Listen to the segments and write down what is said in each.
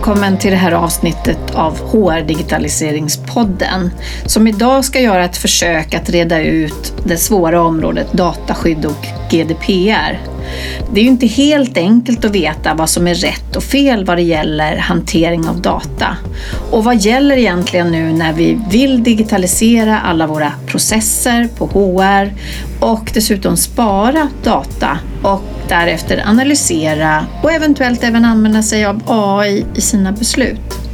Välkommen till det här avsnittet av HR Digitaliseringspodden som idag ska göra ett försök att reda ut det svåra området dataskydd och GDPR. Det är ju inte helt enkelt att veta vad som är rätt och fel vad det gäller hantering av data. Och vad gäller egentligen nu när vi vill digitalisera alla våra processer på HR och dessutom spara data och därefter analysera och eventuellt även använda sig av AI i sina beslut.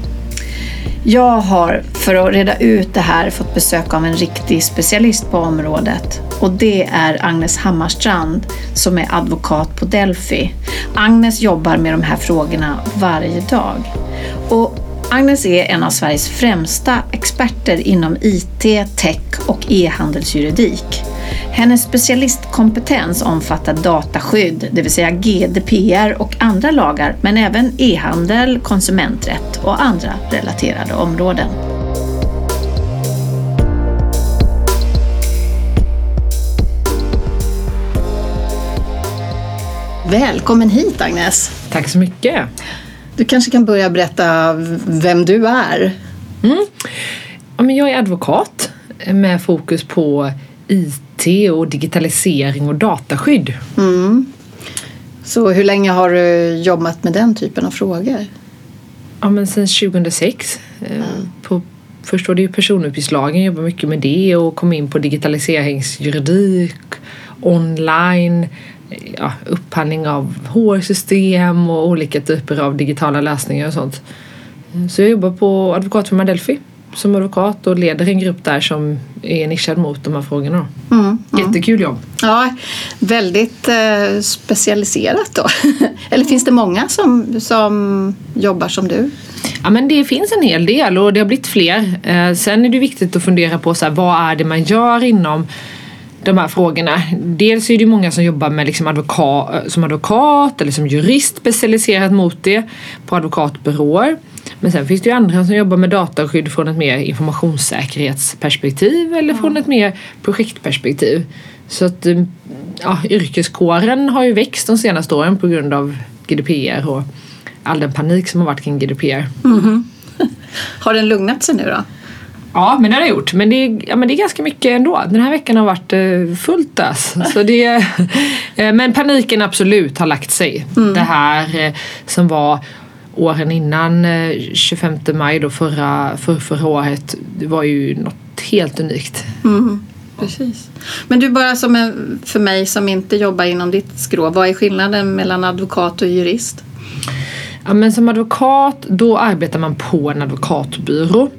Jag har för att reda ut det här fått besök av en riktig specialist på området och det är Agnes Hammarstrand som är advokat på Delphi. Agnes jobbar med de här frågorna varje dag. Och Agnes är en av Sveriges främsta experter inom IT, tech och e-handelsjuridik. Hennes specialistkompetens omfattar dataskydd, det vill säga GDPR och andra lagar, men även e-handel, konsumenträtt och andra relaterade områden. Välkommen hit Agnes! Tack så mycket! Du kanske kan börja berätta vem du är? Mm. Ja, men jag är advokat med fokus på IT och digitalisering och dataskydd. Mm. Så hur länge har du jobbat med den typen av frågor? Ja, men sedan 2006. Mm. På, först var det ju personuppgiftslagen, jobbade mycket med det och kom in på digitaliseringsjuridik, online, ja, upphandling av HR-system och olika typer av digitala lösningar och sånt. Så jag jobbar på advokatfirman Delphi som advokat och leder en grupp där som är nischad mot de här frågorna. Mm, mm. Jättekul jobb! Ja, väldigt eh, specialiserat då. Eller finns det många som, som jobbar som du? Ja men det finns en hel del och det har blivit fler. Eh, sen är det viktigt att fundera på så här, vad är det man gör inom de här frågorna. Dels är det många som jobbar med liksom advoka som advokat eller som jurist specialiserat mot det på advokatbyråer. Men sen finns det ju andra som jobbar med dataskydd från ett mer informationssäkerhetsperspektiv eller från ett mer projektperspektiv. Så att eh, ja, yrkeskåren har ju växt de senaste åren på grund av GDPR och all den panik som har varit kring GDPR. Mm -hmm. Har den lugnat sig nu då? Ja, men det har det gjort. Men det, är, ja, men det är ganska mycket ändå. Den här veckan har varit eh, fullt ös. Så det, eh, men paniken absolut har lagt sig. Mm. Det här eh, som var åren innan eh, 25 maj då förra, för, förra året, det var ju något helt unikt. Mm. Precis. Men du, bara som en, för mig som inte jobbar inom ditt skrå, vad är skillnaden mellan advokat och jurist? Ja, men som advokat, då arbetar man på en advokatbyrå.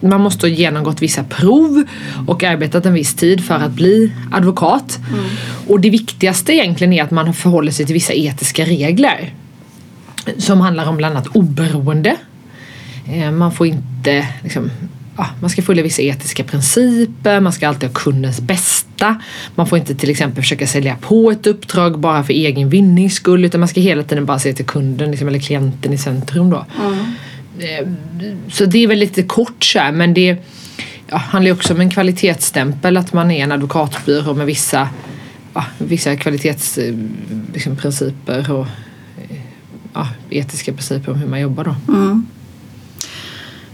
Man måste ha genomgått vissa prov och arbetat en viss tid för att bli advokat. Mm. Och det viktigaste egentligen är att man förhåller sig till vissa etiska regler. Som handlar om bland annat oberoende. Eh, man får inte liksom, ja, man ska följa vissa etiska principer, man ska alltid ha kundens bästa. Man får inte till exempel försöka sälja på ett uppdrag bara för egen vinnings skull utan man ska hela tiden bara se till kunden liksom, eller klienten i centrum då. Mm. Så det är väl lite kort så här, men det ja, handlar också om en kvalitetsstämpel att man är en advokatbyrå med vissa, ja, vissa kvalitetsprinciper eh, liksom, och eh, ja, etiska principer om hur man jobbar då. Mm.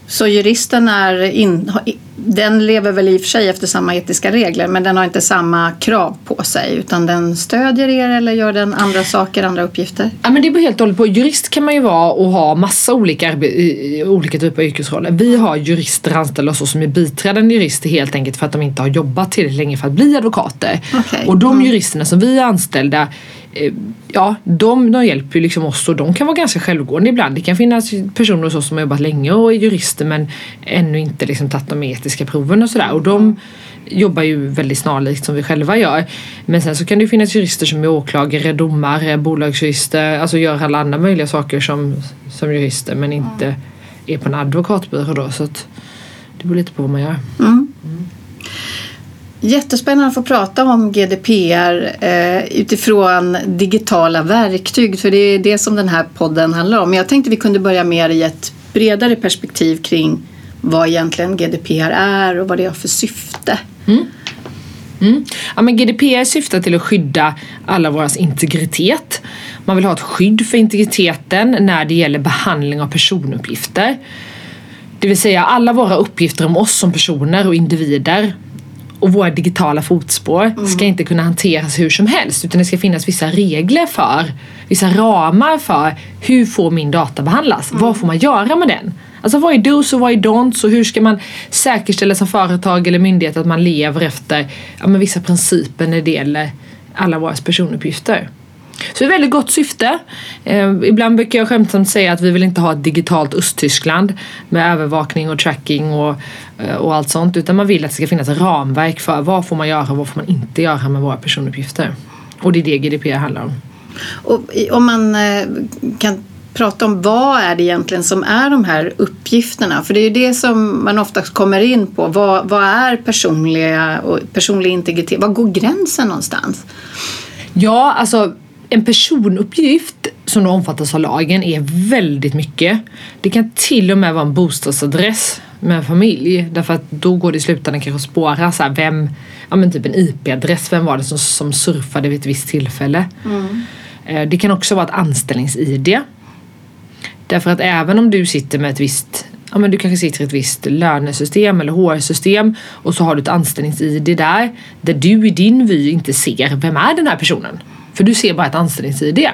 Så juristen är in, den lever väl i och för sig efter samma etiska regler men den har inte samma krav på sig utan den stödjer er eller gör den andra saker, andra uppgifter? Ja men det beror helt och hållet på. Jurist kan man ju vara och ha massa olika, olika typer av yrkesroller. Vi har jurister anställda oss som är biträdande jurister helt enkelt för att de inte har jobbat tillräckligt länge för att bli advokater. Okay. Och de mm. juristerna som vi är anställda ja, de, de hjälper ju liksom oss och de kan vara ganska självgående ibland. Det kan finnas personer hos oss som har jobbat länge och är jurister men ännu inte liksom tagit de etiska proven och sådär. Och de jobbar ju väldigt snarlikt som vi själva gör. Men sen så kan det ju finnas jurister som är åklagare, domare, bolagsjurister, alltså gör alla andra möjliga saker som, som jurister men inte är på en advokatbyrå då. Så att det beror lite på vad man gör. Mm. Mm. Jättespännande att få prata om GDPR eh, utifrån digitala verktyg för det är det som den här podden handlar om. Men Jag tänkte vi kunde börja mer i ett bredare perspektiv kring vad egentligen GDPR är och vad det har för syfte. Mm. Mm. Ja, men GDPR syftar till att skydda alla våras integritet Man vill ha ett skydd för integriteten när det gäller behandling av personuppgifter. Det vill säga alla våra uppgifter om oss som personer och individer och våra digitala fotspår ska inte kunna hanteras hur som helst utan det ska finnas vissa regler för, vissa ramar för hur får min data behandlas? Vad får man göra med den? Alltså vad är dos och vad är don'ts och hur ska man säkerställa som företag eller myndighet att man lever efter ja, vissa principer när det gäller alla våra personuppgifter. Så det är ett väldigt gott syfte. Eh, ibland brukar jag skämtsamt säga att vi vill inte ha ett digitalt Östtyskland med övervakning och tracking och, eh, och allt sånt utan man vill att det ska finnas ramverk för vad får man göra och vad får man inte göra med våra personuppgifter. Och det är det GDPR handlar om. Och om man eh, kan prata om vad är det egentligen som är de här uppgifterna? För det är ju det som man oftast kommer in på. Vad, vad är personliga och personlig integritet? Var går gränsen någonstans? Ja, alltså en personuppgift som då omfattas av lagen är väldigt mycket. Det kan till och med vara en bostadsadress med en familj därför att då går det i slutändan kanske att spåra så här, vem, ja men typ en IP-adress, vem var det som, som surfade vid ett visst tillfälle. Mm. Det kan också vara ett anställnings-id. Därför att även om du sitter med ett visst Ja, men du kanske sitter i ett visst lönesystem eller HR-system och så har du ett anställnings-id där där du i din vy inte ser vem är den här personen. För du ser bara ett anställnings-id.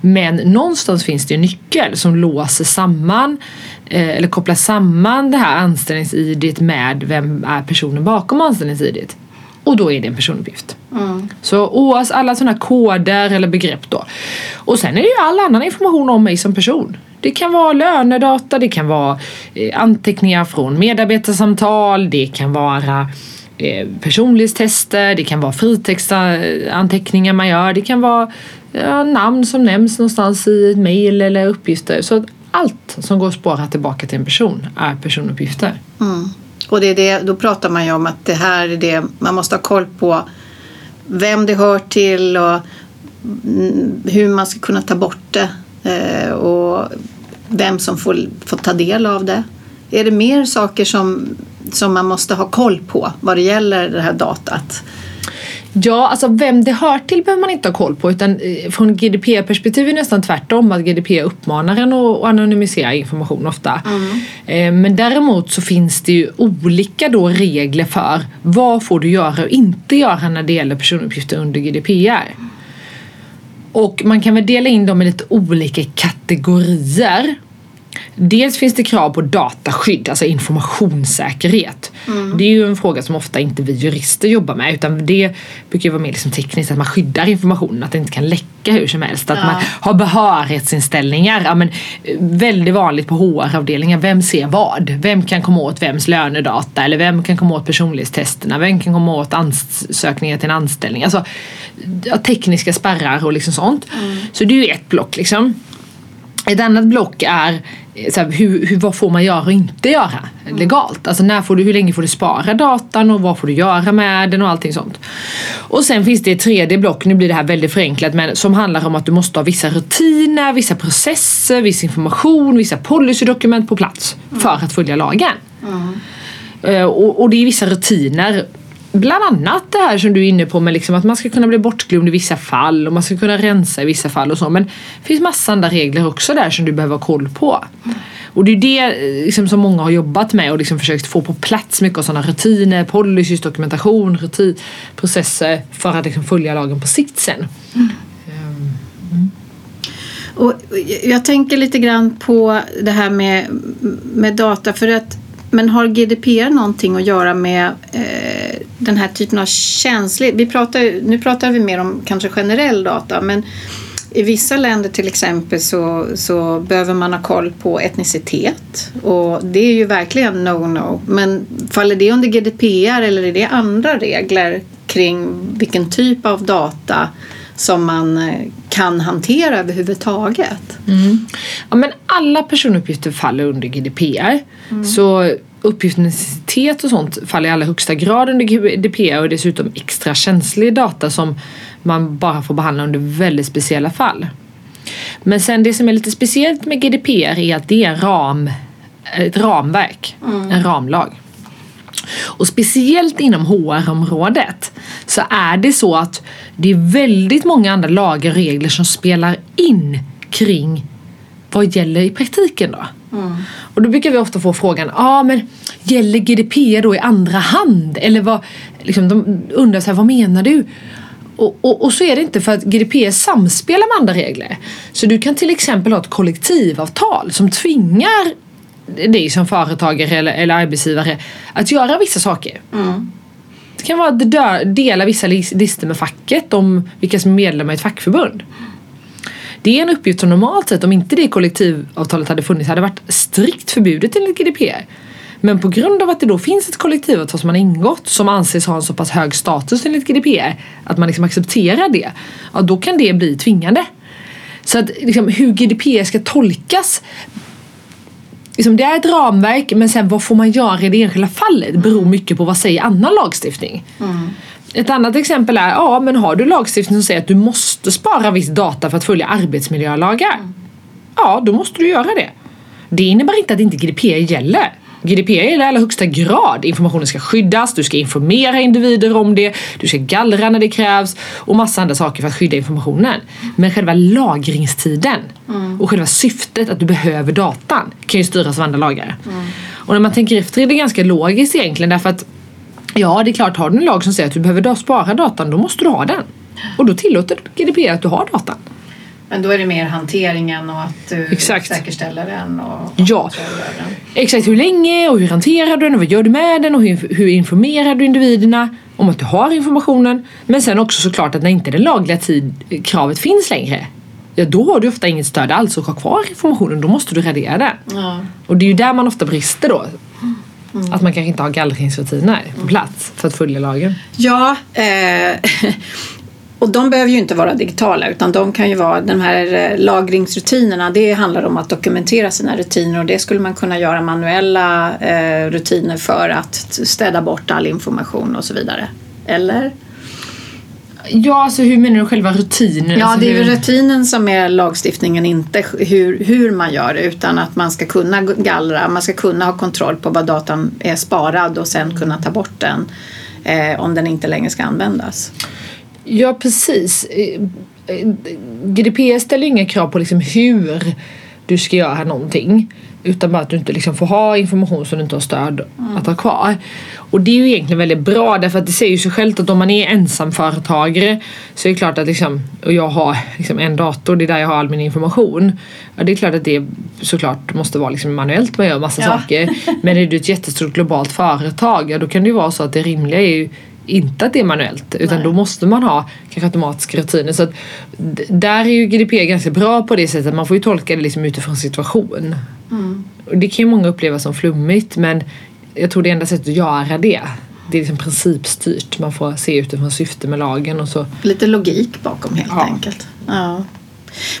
Men någonstans finns det en nyckel som låser samman eh, eller kopplar samman det här anställnings-id med vem är personen bakom anställnings-id. Och då är det en personuppgift. Mm. Så oavsett alla sådana koder eller begrepp då. Och sen är det ju all annan information om mig som person. Det kan vara lönedata, det kan vara eh, anteckningar från medarbetarsamtal, det kan vara Eh, personlighetstester, det kan vara fritextanteckningar man gör, det kan vara ja, namn som nämns någonstans i ett mejl eller uppgifter. Så att allt som går att spåra tillbaka till en person är personuppgifter. Mm. Och det är det, då pratar man ju om att det här är det man måste ha koll på vem det hör till och mm, hur man ska kunna ta bort det eh, och vem som får, får ta del av det. Är det mer saker som, som man måste ha koll på vad det gäller det här datat? Ja, alltså vem det hör till behöver man inte ha koll på utan eh, från GDPR-perspektiv är det nästan tvärtom att GDPR uppmanar en att anonymisera information ofta. Mm. Men däremot så finns det ju olika då regler för vad får du göra och inte göra när det gäller personuppgifter under GDPR. Och man kan väl dela in dem i lite olika kategorier. Dels finns det krav på dataskydd, alltså informationssäkerhet. Mm. Det är ju en fråga som ofta inte vi jurister jobbar med utan det brukar vara mer liksom tekniskt att man skyddar informationen, att det inte kan läcka hur som helst. Att ja. man har behörighetsinställningar. Ja, men, väldigt vanligt på HR-avdelningar, vem ser vad? Vem kan komma åt vems lönedata? Eller vem kan komma åt personlighetstesterna? Vem kan komma åt ansökningar till en anställning? Alltså tekniska spärrar och liksom sånt. Mm. Så det är ju ett block liksom. Ett annat block är så här, hur, hur, vad får man göra och inte göra legalt? Alltså när får du, hur länge får du spara datan och vad får du göra med den och allting sånt. Och sen finns det ett tredje block, nu blir det här väldigt förenklat, men som handlar om att du måste ha vissa rutiner, vissa processer, viss information, vissa policydokument på plats för att följa lagen. Mm. Uh, och, och det är vissa rutiner Bland annat det här som du är inne på med liksom att man ska kunna bli bortglömd i vissa fall och man ska kunna rensa i vissa fall och så. Men det finns massa andra regler också där som du behöver ha koll på. Och det är det eh, liksom, som många har jobbat med och liksom försökt få på plats mycket av sådana rutiner, policys, dokumentation, rutin, processer för att liksom följa lagen på sikt sen. Mm. Mm. Och jag tänker lite grann på det här med, med data för att men har GDPR någonting att göra med eh, den här typen av känslig... Vi pratar, nu pratar vi mer om kanske generell data men i vissa länder till exempel så, så behöver man ha koll på etnicitet och det är ju verkligen no-no. Men faller det under GDPR eller är det andra regler kring vilken typ av data som man eh, kan hantera överhuvudtaget? Mm. Ja, men alla personuppgifter faller under GDPR. Mm. Så uppgiftsnecessitet och sånt faller i allra högsta grad under GDPR och dessutom extra känslig data som man bara får behandla under väldigt speciella fall. Men sen det som är lite speciellt med GDPR är att det är en ram, ett ramverk, mm. en ramlag. Och speciellt inom HR-området så är det så att det är väldigt många andra lagar och regler som spelar in kring vad gäller i praktiken då? Mm. Och då brukar vi ofta få frågan, ja ah, men gäller GDPR då i andra hand? Eller vad, liksom, de undrar så här, vad menar du? Och, och, och, så är det inte för att GDPR samspelar med andra regler. Så du kan till exempel ha ett kollektivavtal som tvingar dig som företagare eller, eller arbetsgivare att göra vissa saker. Mm. Det kan vara att dela vissa listor med facket om vilka som är medlemmar i ett fackförbund. Det är en uppgift som normalt sett, om inte det kollektivavtalet hade funnits, hade varit strikt förbjudet enligt GDPR. Men på grund av att det då finns ett kollektivavtal som man har ingått som anses ha en så pass hög status enligt GDPR att man liksom accepterar det, ja då kan det bli tvingande. Så att liksom, hur GDPR ska tolkas liksom, det är ett ramverk men sen vad får man göra i det enskilda fallet beror mycket på vad säger annan lagstiftning. Mm. Ett annat exempel är, ja men har du lagstiftning som säger att du måste spara viss data för att följa arbetsmiljölagar? Mm. Ja, då måste du göra det. Det innebär inte att inte GDPR gäller. GDPR gäller i allra högsta grad. Informationen ska skyddas, du ska informera individer om det, du ska gallra när det krävs och massa andra saker för att skydda informationen. Men själva lagringstiden mm. och själva syftet att du behöver datan kan ju styras av andra lagar. Mm. Och när man tänker efter är det ganska logiskt egentligen därför att Ja, det är klart, har du en lag som säger att du behöver spara datan, då måste du ha den. Och då tillåter GDPR att du har datan. Men då är det mer hanteringen och att du Exakt. säkerställer den och Ja, den. exakt hur länge och hur hanterar du den och vad gör du med den och hur, hur informerar du individerna om att du har informationen. Men sen också såklart att när inte det lagliga tid, kravet finns längre ja då har du ofta inget stöd alls att ha kvar informationen, då måste du radera det. Ja. Och det är ju där man ofta brister då. Mm. Att man kanske inte har gallringsrutiner på plats för att följa lagen. Ja, eh, och de behöver ju inte vara digitala utan de kan ju vara de här eh, lagringsrutinerna. Det handlar om att dokumentera sina rutiner och det skulle man kunna göra manuella eh, rutiner för att städa bort all information och så vidare. Eller? Ja, alltså hur menar du själva rutinen? Ja, alltså det är hur... rutinen som är lagstiftningen, inte hur, hur man gör det utan att man ska kunna gallra, man ska kunna ha kontroll på vad datan är sparad och sen kunna ta bort den eh, om den inte längre ska användas. Ja, precis. Eh, eh, GDPR ställer inga krav på liksom hur du ska göra någonting. Utan bara att du inte liksom får ha information som du inte har stöd mm. att ha kvar. Och det är ju egentligen väldigt bra därför att det säger ju sig självt att om man är ensamföretagare så är det klart att liksom, och jag har liksom en dator, det är där jag har all min information. Ja, det är klart att det såklart måste vara liksom manuellt man gör massa ja. saker. Men är du ett jättestort globalt företag, ja då kan det ju vara så att det rimliga är ju inte att det är manuellt utan Nej. då måste man ha kanske automatiska rutiner. Så att, där är ju GDPR ganska bra på det sättet man får ju tolka det liksom utifrån situation. Mm. Och det kan ju många uppleva som flummigt men jag tror det enda sättet att göra det det är liksom principstyrt. Man får se utifrån syfte med lagen och så. Lite logik bakom helt ja. enkelt. Ja.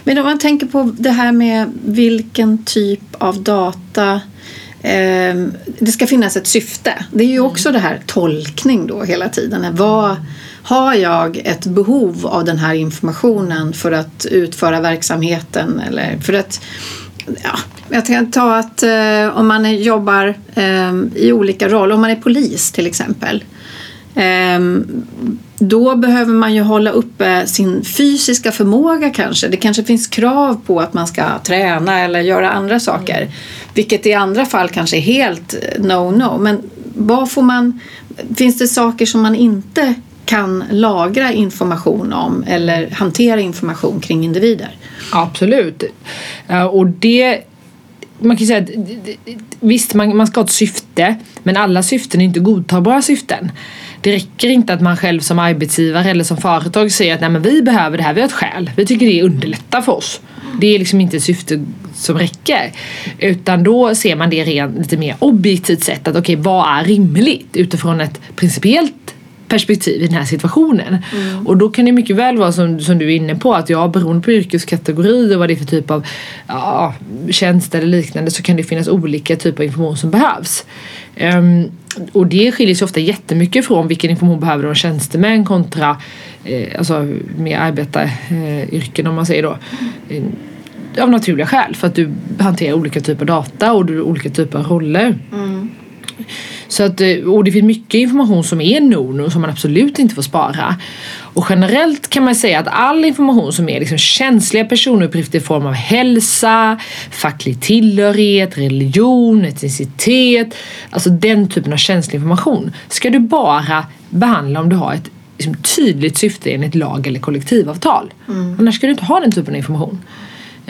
Men om man tänker på det här med vilken typ av data det ska finnas ett syfte. Det är ju också mm. det här tolkning då hela tiden. Vad, har jag ett behov av den här informationen för att utföra verksamheten eller för att ja, jag kan ta att eh, om man jobbar eh, i olika roller, om man är polis till exempel. Eh, då behöver man ju hålla uppe sin fysiska förmåga kanske. Det kanske finns krav på att man ska träna eller göra andra saker. Mm. Vilket i andra fall kanske är helt eh, no-no. Men vad får man, finns det saker som man inte kan lagra information om eller hantera information kring individer? Absolut. Eh, och det man kan säga att visst, man, man ska ha ett syfte, men alla syften är inte godtagbara syften. Det räcker inte att man själv som arbetsgivare eller som företag säger att nej men vi behöver det här, vi har ett skäl. Vi tycker det underlättar för oss. Det är liksom inte ett syfte som räcker. Utan då ser man det rent lite mer objektivt sett att okej okay, vad är rimligt utifrån ett principiellt perspektiv i den här situationen. Mm. Och då kan det mycket väl vara som, som du är inne på att ja, beroende på yrkeskategori och vad det är för typ av ja, tjänst eller liknande så kan det finnas olika typer av information som behövs. Um, och det skiljer sig ofta jättemycket från vilken information behöver en tjänstemän kontra eh, alltså mer arbetaryrken eh, om man säger då. Mm. Av naturliga skäl för att du hanterar olika typer av data och du har olika typer av roller. Mm. Så att, eh, och det finns mycket information som är no-no som man absolut inte får spara. Och generellt kan man säga att all information som är liksom känsliga personuppgifter i form av hälsa, facklig tillhörighet, religion, etnicitet, alltså den typen av känslig information ska du bara behandla om du har ett liksom, tydligt syfte enligt lag eller kollektivavtal. Mm. Annars ska du inte ha den typen av information.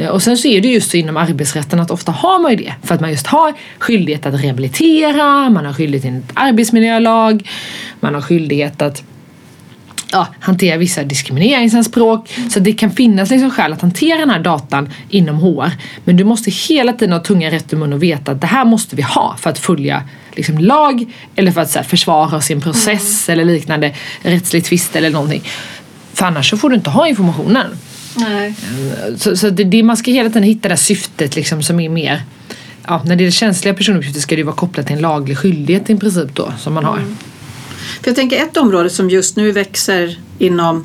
Eh, och sen så är det just så inom arbetsrätten att ofta har man ju det. För att man just har skyldighet att rehabilitera, man har skyldighet enligt arbetsmiljölag, man har skyldighet att ja, hantera vissa diskrimineringsanspråk. Så det kan finnas liksom skäl att hantera den här datan inom HR. Men du måste hela tiden ha tunga rätt i mun och veta att det här måste vi ha för att följa liksom, lag eller för att här, försvara sin process mm. eller liknande rättslig tvist eller någonting. För annars så får du inte ha informationen. Nej. Så, så det, det, man ska hela tiden hitta det syftet liksom som är mer Ja, när det är känsliga personuppgifter ska det vara kopplat till en laglig skyldighet i princip då som man har. Mm. För jag tänker ett område som just nu växer inom,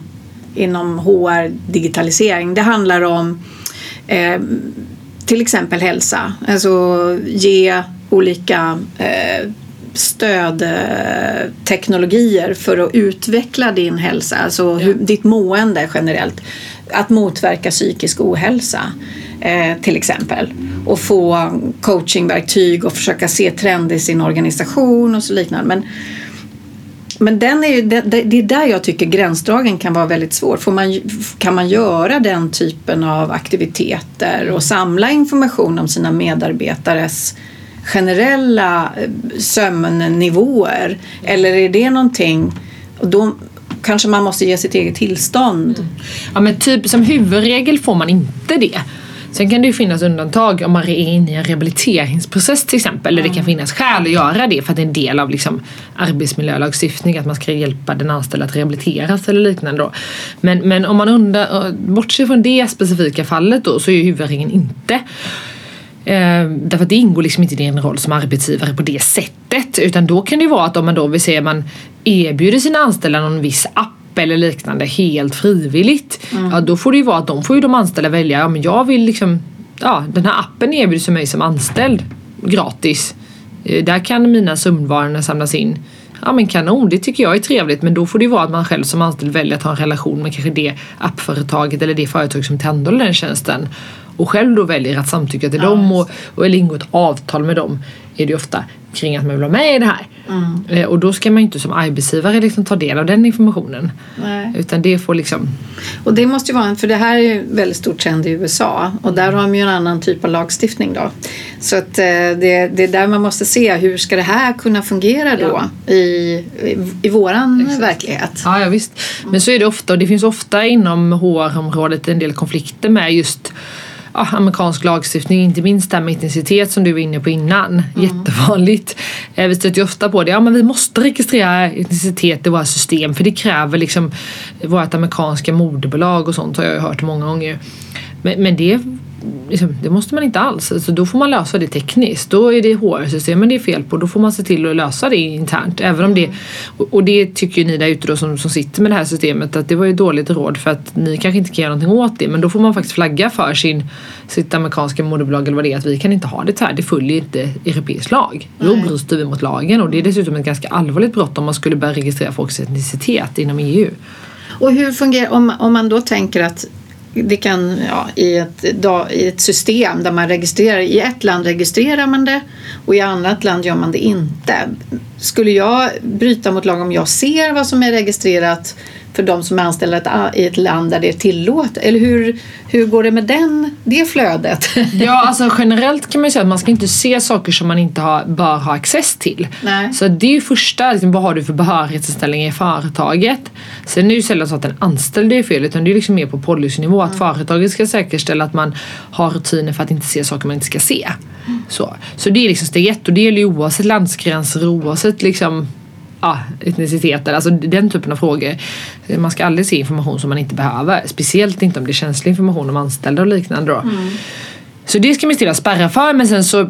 inom HR digitalisering det handlar om eh, till exempel hälsa. Alltså ge olika eh, stödteknologier för att utveckla din hälsa, alltså hur, ditt mående generellt. Att motverka psykisk ohälsa eh, till exempel och få coachingverktyg och försöka se trender i sin organisation och så liknande. Men, men den är ju, det, det är där jag tycker gränsdragen kan vara väldigt svår. Får man, kan man göra den typen av aktiviteter och samla information om sina medarbetares generella eh, sömnnivåer? Eller är det någonting, och då kanske man måste ge sitt eget tillstånd? Mm. Ja men typ som huvudregel får man inte det. Sen kan det ju finnas undantag om man är inne i en rehabiliteringsprocess till exempel. Eller det kan finnas skäl att göra det för att det är en del av liksom arbetsmiljölagstiftning att man ska hjälpa den anställda att rehabiliteras eller liknande. Då. Men, men om man undrar, bortser från det specifika fallet då så är huvudregeln inte Eh, därför att det ingår liksom inte i din roll som arbetsgivare på det sättet. Utan då kan det vara att om man då vill säga man erbjuder sina anställda någon viss app eller liknande helt frivilligt. Mm. Ja då får det ju vara att de får ju de anställda välja. Ja men jag vill liksom Ja den här appen erbjuds mig som anställd gratis. Eh, där kan mina sömnvanor samlas in. Ja men kanon, det tycker jag är trevligt men då får det ju vara att man själv som anställd väljer att ha en relation med kanske det appföretaget eller det företag som tillhandahåller den tjänsten och själv då väljer att samtycka till ja, dem och, och eller ingå ett avtal med dem är det ju ofta kring att man vill vara med i det här. Mm. Eh, och då ska man ju inte som arbetsgivare liksom ta del av den informationen. Nej. Utan det får liksom... Och det måste ju vara, för det här är ju väldigt stort trend i USA och där har de ju en annan typ av lagstiftning då. Så att eh, det, det är där man måste se hur ska det här kunna fungera då ja. i, i, i våran Exakt. verklighet. Ja, ja visst. Men så är det ofta och det finns ofta inom HR-området en del konflikter med just ja, amerikansk lagstiftning, inte minst det här med etnicitet som du var inne på innan. Mm. Jättevanligt. Eh, vi stöter ju ofta på det, ja men vi måste registrera etnicitet i våra system för det kräver liksom vårt amerikanska moderbolag och sånt har jag ju hört många gånger. Men, men det liksom, det måste man inte alls. Alltså, då får man lösa det tekniskt. Då är det HR-systemen det är fel på. Då får man se till att lösa det internt. Även om det, och det tycker ju ni där ute då som, som sitter med det här systemet att det var ju dåligt råd för att ni kanske inte kan göra någonting åt det. Men då får man faktiskt flagga för sin, sitt amerikanska moderbolag eller vad det är att vi kan inte ha det så här. Det följer inte europeisk lag. Då bryter vi mot lagen och det är dessutom ett ganska allvarligt brott om man skulle börja registrera folks etnicitet inom EU. Och hur fungerar, om, om man då tänker att det kan, ja, i, ett, i ett system där man registrerar, i ett land registrerar man det och i annat land gör man det inte. Skulle jag bryta mot lag om jag ser vad som är registrerat för de som är anställda i ett land där det är tillåtet? Eller hur, hur går det med den, det flödet? Ja, alltså generellt kan man ju säga att man ska inte se saker som man inte har, bör ha access till. Nej. Så det är ju första, liksom, vad har du för behörighetsanställning i företaget? Sen är det ju sällan så att den anställde är fel utan det är liksom mer på policynivå mm. att företaget ska säkerställa att man har rutiner för att inte se saker man inte ska se. Mm. Så. så det är liksom steg ett och det gäller ju oavsett landsgränser oavsett liksom ja, etniciteter, alltså den typen av frågor. Man ska aldrig se information som man inte behöver. Speciellt inte om det är känslig information om anställda och liknande då. Mm. Så det ska man stilla spärra för men sen så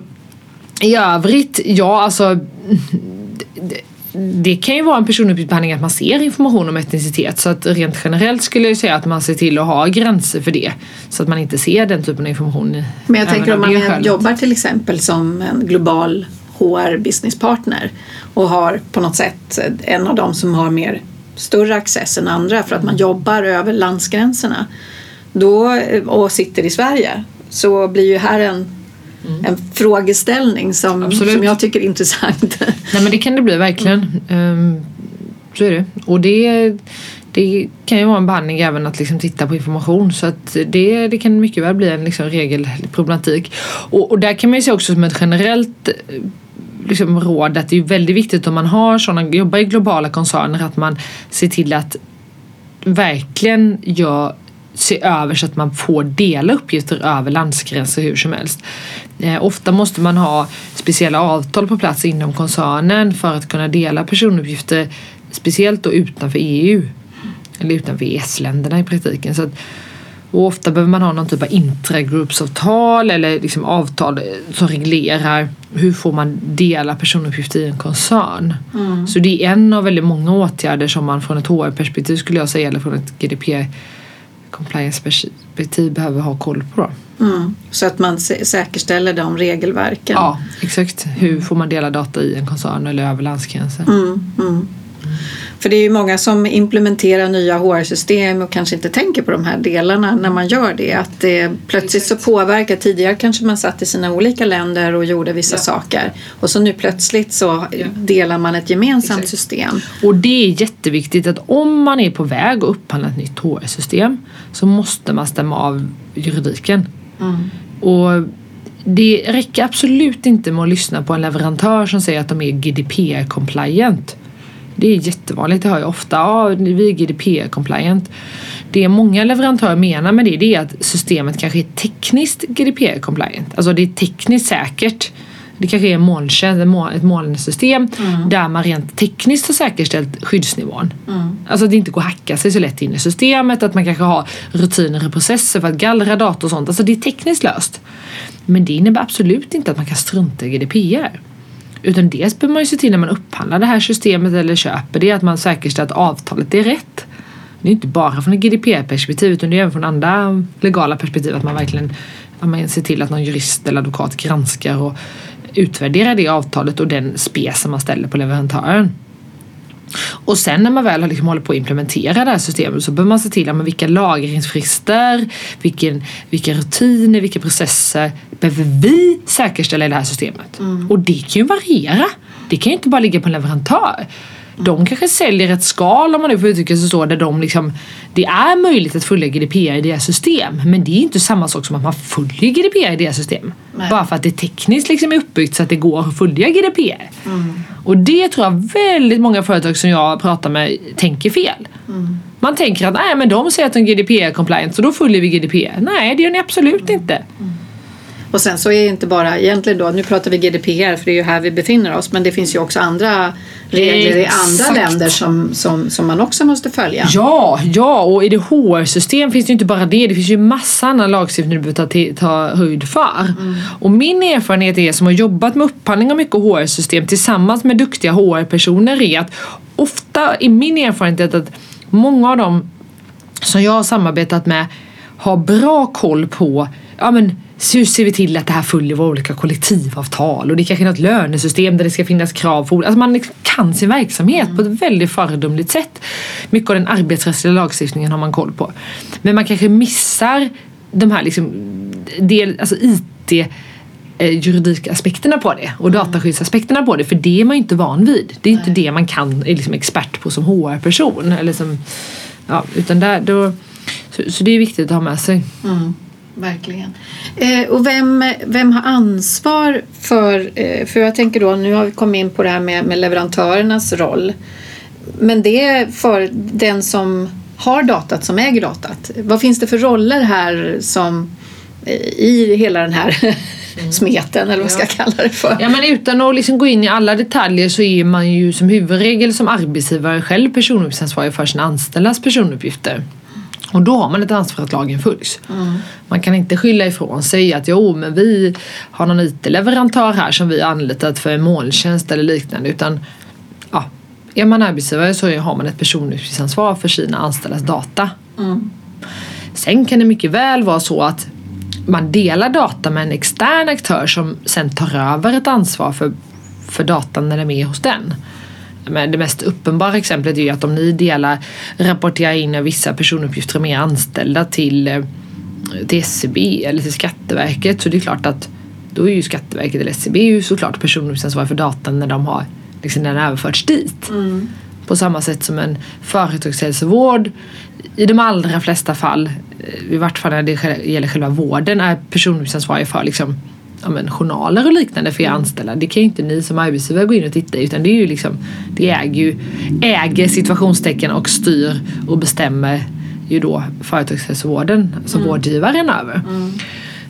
i övrigt, ja alltså det, det kan ju vara en personuppgiftsbehandling att man ser information om etnicitet så att rent generellt skulle jag säga att man ser till att ha gränser för det så att man inte ser den typen av information. Men jag tänker om man jobbar till exempel som en global HR businesspartner och har på något sätt en av dem som har mer större access än andra för att man jobbar över landsgränserna då, och sitter i Sverige så blir ju här en, mm. en frågeställning som, som jag tycker är intressant. Nej men det kan det bli verkligen. Um, så är det. Och det, det kan ju vara en behandling även att liksom titta på information så att det, det kan mycket väl bli en liksom regelproblematik. Och, och där kan man ju se också som ett generellt liksom råd att det är väldigt viktigt om man har sådana, jobbar i globala koncerner att man ser till att verkligen gör se över så att man får dela uppgifter över landsgränser hur som helst. Eh, ofta måste man ha speciella avtal på plats inom koncernen för att kunna dela personuppgifter speciellt då utanför EU eller utanför EES-länderna i praktiken. Så att, och ofta behöver man ha någon typ av intragruppsavtal eller liksom avtal som reglerar hur får man dela personuppgifter i en koncern. Mm. Så det är en av väldigt många åtgärder som man från ett HR-perspektiv skulle jag säga eller från ett GDPR compliance-perspektiv behöver ha koll på. Mm. Så att man säkerställer de regelverken. Ja, exakt. Hur får man dela data i en koncern eller över landsgränser? Mm. För det är ju många som implementerar nya HR-system och kanske inte tänker på de här delarna när man gör det. Att det plötsligt så påverkar, tidigare kanske man satt i sina olika länder och gjorde vissa ja. saker och så nu plötsligt så delar man ett gemensamt Exakt. system. Och det är jätteviktigt att om man är på väg att upphandla ett nytt HR-system så måste man stämma av juridiken. Mm. Och det räcker absolut inte med att lyssna på en leverantör som säger att de är GDPR-compliant. Det är jättevanligt, det hör jag ofta. Ja, vi är GDPR-compliant. Det många leverantörer menar med det, det är att systemet kanske är tekniskt GDPR-compliant. Alltså det är tekniskt säkert. Det kanske är en molntjänst, ett molnsystem mm. där man rent tekniskt har säkerställt skyddsnivån. Mm. Alltså att det inte går att hacka sig så lätt in i systemet, att man kanske har rutiner och processer för att gallra data och sånt. Alltså det är tekniskt löst. Men det innebär absolut inte att man kan strunta i GDPR. Utan dels behöver man ju se till när man upphandlar det här systemet eller köper det att man säkerställer att avtalet är rätt. Det är inte bara från ett GDPR-perspektiv utan det är även från andra legala perspektiv att man verkligen att man ser till att någon jurist eller advokat granskar och utvärderar det avtalet och den spes som man ställer på leverantören. Och sen när man väl har liksom hållit på att implementera det här systemet så behöver man se till att vilka lagringsfrister, vilken, vilka rutiner, vilka processer behöver vi säkerställa i det här systemet. Mm. Och det kan ju variera. Det kan ju inte bara ligga på en leverantör. De kanske säljer ett skal om man nu får uttrycka sig så där de liksom Det är möjligt att följa GDPR i deras system men det är inte samma sak som att man följer GDPR i deras system. Nej. Bara för att det tekniskt liksom är uppbyggt så att det går att följa GDPR. Mm. Och det tror jag väldigt många företag som jag pratar med tänker fel. Mm. Man tänker att nej men de säger att de är GDPR compliant så då följer vi GDPR. Nej det gör ni absolut inte. Mm. Och sen så är det inte bara egentligen då, nu pratar vi GDPR för det är ju här vi befinner oss men det finns ju också andra regler Exakt. i andra länder som, som, som man också måste följa. Ja, ja och i det HR-system finns det ju inte bara det, det finns ju massa annan lagstiftning du behöver ta, ta höjd för. Mm. Och min erfarenhet är som har jobbat med upphandling av mycket HR-system tillsammans med duktiga HR-personer är att ofta är min erfarenhet att många av dem som jag har samarbetat med har bra koll på ja, men, så hur ser vi till att det här följer våra olika kollektivavtal och det kanske är något lönesystem där det ska finnas krav på Alltså man liksom kan sin verksamhet mm. på ett väldigt föredömligt sätt. Mycket av den arbetsrättsliga lagstiftningen har man koll på. Men man kanske missar de här liksom, del, alltså IT eh, juridikaspekterna på det och mm. dataskyddsaspekterna på det för det är man ju inte van vid. Det är Nej. inte det man kan, är liksom expert på som HR-person. Eller som, ja, utan där, då, så, så, det är viktigt att ha med sig. Mm verkligen. Eh, och vem, vem har ansvar för, eh, för jag tänker då, nu har vi kommit in på det här med, med leverantörernas roll. Men det är för den som har datat, som äger datat. Vad finns det för roller här som eh, i hela den här mm. smeten eller vad ska jag kalla det för? Ja men utan att liksom gå in i alla detaljer så är man ju som huvudregel som arbetsgivare själv personuppgiftsansvarig för sina anställdas personuppgifter. Och då har man ett ansvar att lagen följs. Mm. Man kan inte skylla ifrån sig att jo men vi har någon IT-leverantör här som vi anlitat för en molntjänst eller liknande utan ja, är man arbetsgivare så har man ett personuppgiftsansvar för sina anställdas data. Mm. Sen kan det mycket väl vara så att man delar data med en extern aktör som sen tar över ett ansvar för, för datan när den är med hos den men det mest uppenbara exemplet är ju att om ni delar, rapporterar in vissa personuppgifter om er anställda till, eh, till SCB eller till Skatteverket så det är klart att då är ju Skatteverket eller SCB ju såklart personuppgiftsansvarig för datan när de har liksom när den överförts dit. Mm. På samma sätt som en företagshälsovård i de allra flesta fall, eh, i vart fall när det gäller själva vården, är personuppgiftsansvarig för liksom, ja, men, journaler och liknande för er anställda. Det kan ju inte ni som arbetsgivare gå in och titta i utan det är ju liksom, det äger ju, äger situationstecken och styr och bestämmer ju då företagshälsovården, alltså mm. vårdgivaren över. Mm.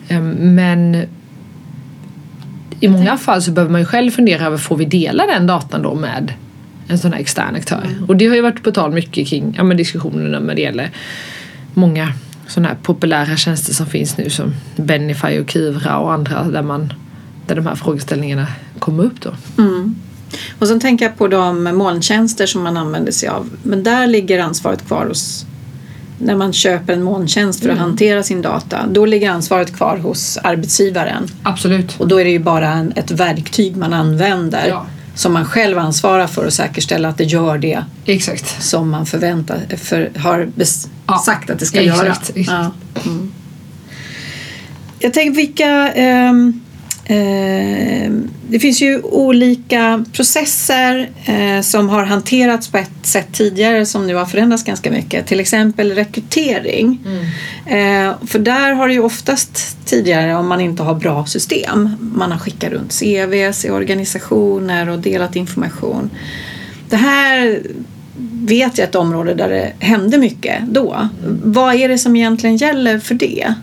Ehm, men i många fall så behöver man ju själv fundera över, får vi dela den datan då med en sån här extern aktör? Mm. Och det har ju varit på tal mycket kring ja, men diskussionerna när det gäller många sådana här populära tjänster som finns nu som Benify och Kivra och andra där, man, där de här frågeställningarna kommer upp då. Mm. Och sen tänker jag på de molntjänster som man använder sig av. Men där ligger ansvaret kvar hos när man köper en molntjänst för att mm. hantera sin data, då ligger ansvaret kvar hos arbetsgivaren. Absolut. Och då är det ju bara en, ett verktyg man använder ja. Som man själv ansvarar för att säkerställa att det gör det Exakt. som man förväntar, för, har ja. sagt att det ska Exakt. göra. Exakt. Ja. Mm. Jag tänker vilka um, det finns ju olika processer eh, som har hanterats på ett sätt tidigare som nu har förändrats ganska mycket. Till exempel rekrytering. Mm. Eh, för där har det ju oftast tidigare, om man inte har bra system, man har skickat runt CVs i organisationer och delat information. Det här vet jag ett område där det hände mycket då. Mm. Vad är det som egentligen gäller för det?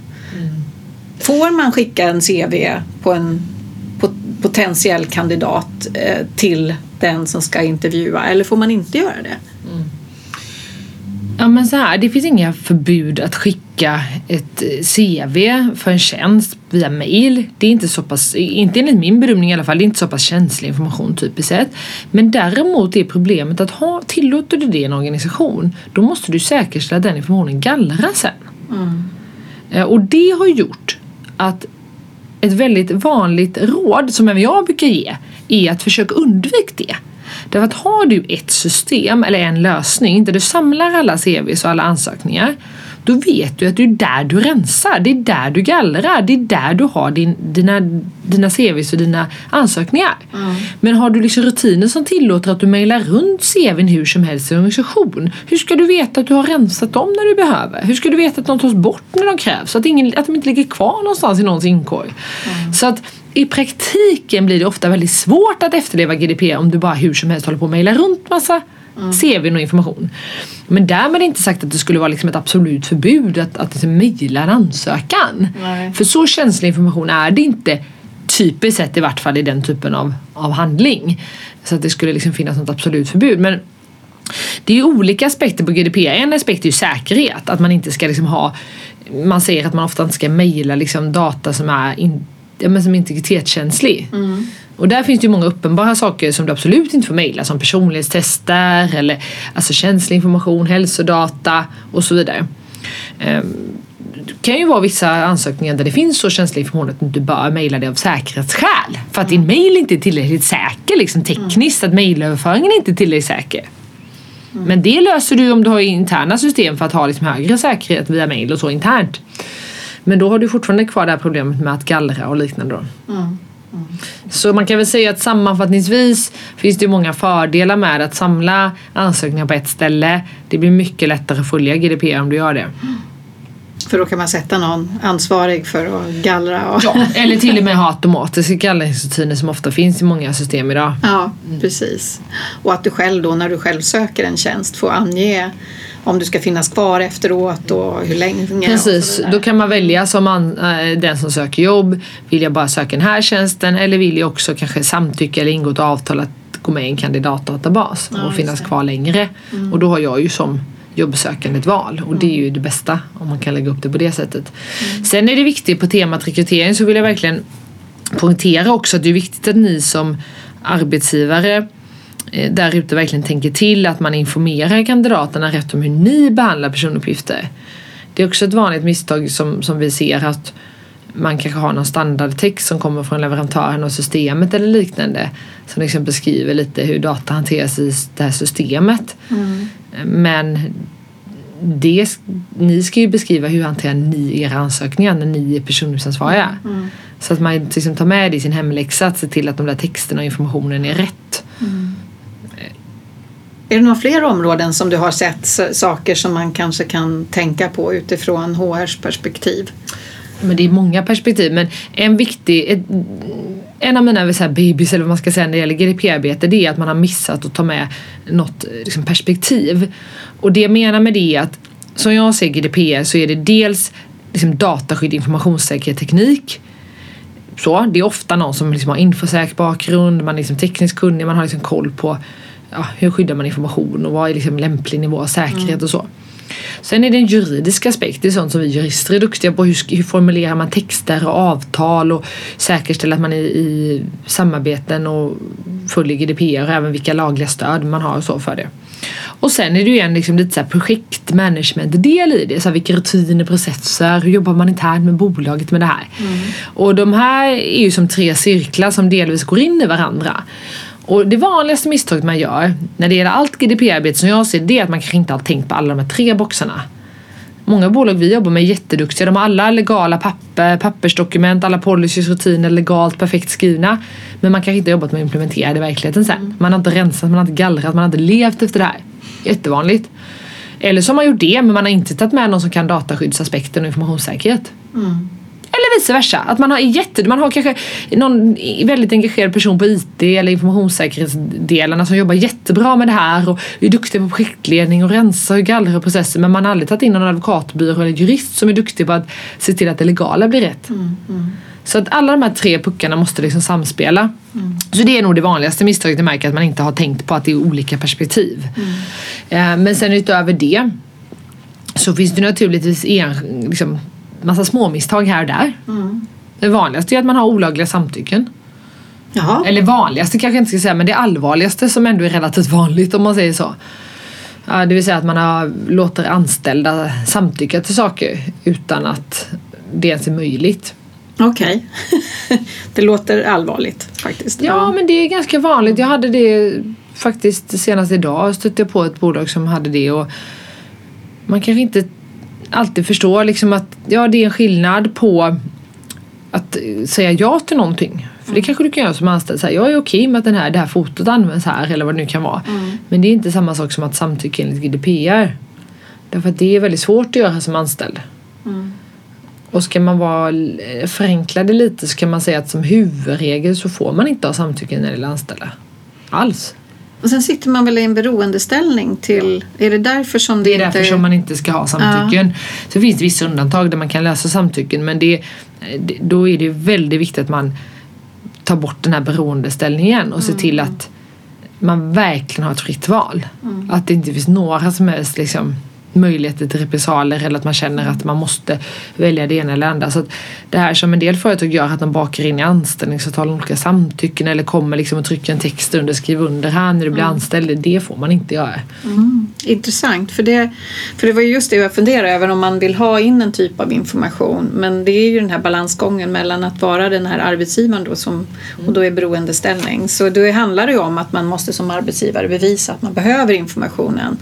Får man skicka en CV på en potentiell kandidat eh, till den som ska intervjua eller får man inte göra det? Mm. Ja men så här, det finns inga förbud att skicka ett eh, CV för en tjänst via mail. Det är inte så pass, inte enligt min bedömning i alla fall, det är inte så pass känslig information typiskt sett. Men däremot är problemet att ha, tillåter du det i en organisation, då måste du säkerställa att den informationen gallras sen. Mm. Eh, och det har gjort att ett väldigt vanligt råd som även jag brukar ge är att försöka undvika det. Därför att har du ett system eller en lösning där du samlar alla CVs och alla ansökningar då vet du att det är där du rensar, det är där du gallrar, det är där du har din, dina, dina CVs och dina ansökningar. Mm. Men har du liksom rutiner som tillåter att du mejlar runt CVn hur som helst i en organisation, hur ska du veta att du har rensat dem när du behöver? Hur ska du veta att de tas bort när de krävs? Att, ingen, att de inte ligger kvar någonstans i någons inkorg? Mm. Så att i praktiken blir det ofta väldigt svårt att efterleva GDPR om du bara hur som helst håller på att mejla runt massa mm. CVn och information. Men därmed inte sagt att det skulle vara liksom ett absolut förbud att, att liksom mejla en ansökan. Nej. För så känslig information är det inte typiskt sett i vart fall i den typen av, av handling. Så att det skulle liksom finnas något absolut förbud. Men det är ju olika aspekter på GDPR. En aspekt är ju säkerhet. Att man inte ska liksom ha man säger att man ofta inte ska mejla liksom data som är in, ja, men som integritetskänslig. Mm. Och där finns det ju många uppenbara saker som du absolut inte får mejla som personlighetstester eller alltså känslig information, hälsodata och så vidare. Um, det kan ju vara vissa ansökningar där det finns så känslig information att du inte bör mejla det av säkerhetsskäl. För att din mejl inte är tillräckligt säker liksom tekniskt, att mejlöverföringen inte är tillräckligt säker. Mm. Men det löser du om du har interna system för att ha liksom högre säkerhet via mejl och så internt. Men då har du fortfarande kvar det här problemet med att gallra och liknande. Då. Mm. Så man kan väl säga att sammanfattningsvis finns det många fördelar med att samla ansökningar på ett ställe. Det blir mycket lättare att följa GDPR om du gör det. För då kan man sätta någon ansvarig för att gallra. Och ja, eller till och med ha automatiska gallringsrutiner som ofta finns i många system idag. Ja, precis. Och att du själv då när du själv söker en tjänst får ange om du ska finnas kvar efteråt och hur länge. Precis, då kan man välja som man, äh, den som söker jobb. Vill jag bara söka den här tjänsten eller vill jag också kanske samtycka eller ingå ett avtal att gå med i en kandidatdatabas ja, och finnas kvar längre. Mm. Och då har jag ju som jobbsökande ett val och det är ju det bästa om man kan lägga upp det på det sättet. Mm. Sen är det viktigt på temat rekrytering så vill jag verkligen poängtera också att det är viktigt att ni som arbetsgivare Eh, där ute verkligen tänker till att man informerar kandidaterna rätt om hur ni behandlar personuppgifter. Det är också ett vanligt misstag som, som vi ser att man kanske har någon standardtext som kommer från leverantören och systemet eller liknande. Som liksom beskriver lite hur data hanteras i det här systemet. Mm. Men det, ni ska ju beskriva hur hanterar ni era ansökningar när ni är personuppgiftsansvariga. Mm. Så att man liksom tar med det i sin hemläxa att se till att de där texterna och informationen är rätt. Är det några fler områden som du har sett saker som man kanske kan tänka på utifrån HRs perspektiv? Men det är många perspektiv. Men en viktig, ett, en av mina så här babies eller vad man ska säga när det gäller GDP-arbete det är att man har missat att ta med något liksom, perspektiv. Och det jag menar med det är att som jag ser GDPR så är det dels liksom, dataskydd, informationssäkerhet, teknik. Så, det är ofta någon som liksom har infosäker bakgrund, man är liksom tekniskt kunnig, man har liksom koll på ja, hur skyddar man information och vad är liksom lämplig nivå av säkerhet och så. Sen är det en juridisk aspekt, det är sånt som vi jurister är duktiga på. Hur, hur formulerar man texter och avtal och säkerställer att man är i samarbeten och följer GDPR och även vilka lagliga stöd man har och så för det. Och sen är det ju en liksom lite så projektmanagement-del i det. Så här, vilka rutiner, processer, hur jobbar man internt med bolaget med det här? Och de här är ju som tre cirklar som delvis går in i varandra. Och det vanligaste misstaget man gör när det gäller allt GDPR-arbete som jag ser det är att man kanske inte har tänkt på alla de här tre boxarna. Många bolag vi jobbar med är jätteduktiga. De har alla legala papper, pappersdokument, alla policies, rutiner legalt perfekt skrivna. Men man kanske inte har jobbat med att implementera det i verkligheten sen. Man har inte rensat, man har inte gallrat, man har inte levt efter det här. Jättevanligt. Eller så har man gjort det men man har inte tagit med någon som kan dataskyddsaspekten och informationssäkerhet. Eller vice versa. Att man har jätte, man har kanske någon väldigt engagerad person på IT eller informationssäkerhetsdelarna som jobbar jättebra med det här och är duktig på projektledning och rensa och gallra processer men man har aldrig tagit in någon advokatbyrå eller jurist som är duktig på att se till att det legala blir rätt. Så att alla de här tre puckarna måste liksom samspela. Så det är nog det vanligaste misstaget jag märker att man inte har tänkt på att det är olika perspektiv. Eh, Men sen utöver det så finns det naturligtvis en, liksom, massa småmisstag här och där. Det vanligaste är att man har olagliga samtycken. Jaha. Eller vanligaste kanske jag inte ska säga men det allvarligaste som ändå är relativt vanligt om man säger så. Det vill säga att man har, låter anställda samtycka till saker utan att det ens är möjligt. Okej. det låter allvarligt faktiskt. Ja, men det är ganska vanligt. Jag hade det faktiskt senast idag. Stötte jag på ett bolag som hade det och man kanske inte alltid förstår liksom att ja, det är en skillnad på att säga ja till någonting. För det kanske du kan göra som anställd. Så här, jag är okej med att den här, det här fotot används här eller vad det nu kan vara. Men det är inte samma sak som att samtycka enligt GDPR. Därför att det är väldigt svårt att göra som anställd. Och ska man vara eh, förenkla det lite så kan man säga att som huvudregel så får man inte ha samtycke när det gäller anställda. Alls. Och sen sitter man väl i en beroendeställning till... Är det därför som det, Det är inte... därför som man inte ska ha samtycken. Så finns det vissa undantag där man kan lösa samtycken men det, då är det väldigt viktigt att man tar bort den här beroendeställningen och ser till att man verkligen har ett fritt val. Att det inte finns några som helst liksom, möjligheter till repressalier eller att man känner att man måste välja det ena eller andra. Så det här som en del företag gör att de bakar in i anställningsavtalen olika samtycken eller kommer liksom och trycker en text under, skriv under här när du blir anställd. Det får man inte göra. Intressant, för det, för det var ju just det jag funderade över om man vill ha in en typ av information. Men det är ju den här balansgången mellan att vara den här arbetsgivaren då som, och då är beroendeställning. Så då handlar det ju om att man måste som arbetsgivare bevisa att man behöver informationen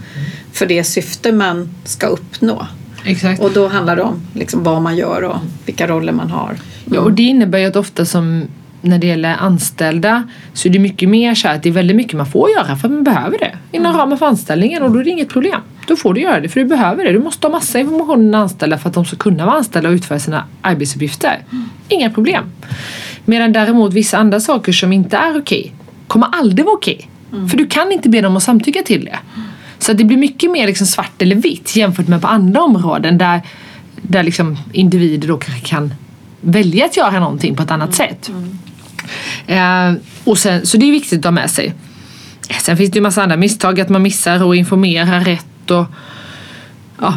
för det syfte man ska uppnå. Exakt. Och då handlar det om liksom vad man gör och vilka roller man har. Ja, och det innebär ju att ofta som när det gäller anställda så är det mycket mer så att det är väldigt mycket man får göra för att man behöver det inom ramen för anställningen och då är det inget problem. Då får du göra det för du behöver det. Du måste ha massa information om anställda för att de ska kunna vara anställda och utföra sina arbetsuppgifter. Inga problem. Medan däremot vissa andra saker som inte är okej kommer aldrig vara okej. För du kan inte be dem att samtycka till det. Så att det blir mycket mer liksom svart eller vitt jämfört med på andra områden där, där liksom individer då kanske kan välja att göra någonting på ett annat sätt. Eh, och sen, så det är viktigt att ha med sig. Sen finns det ju massa andra misstag, att man missar och informerar rätt och ja,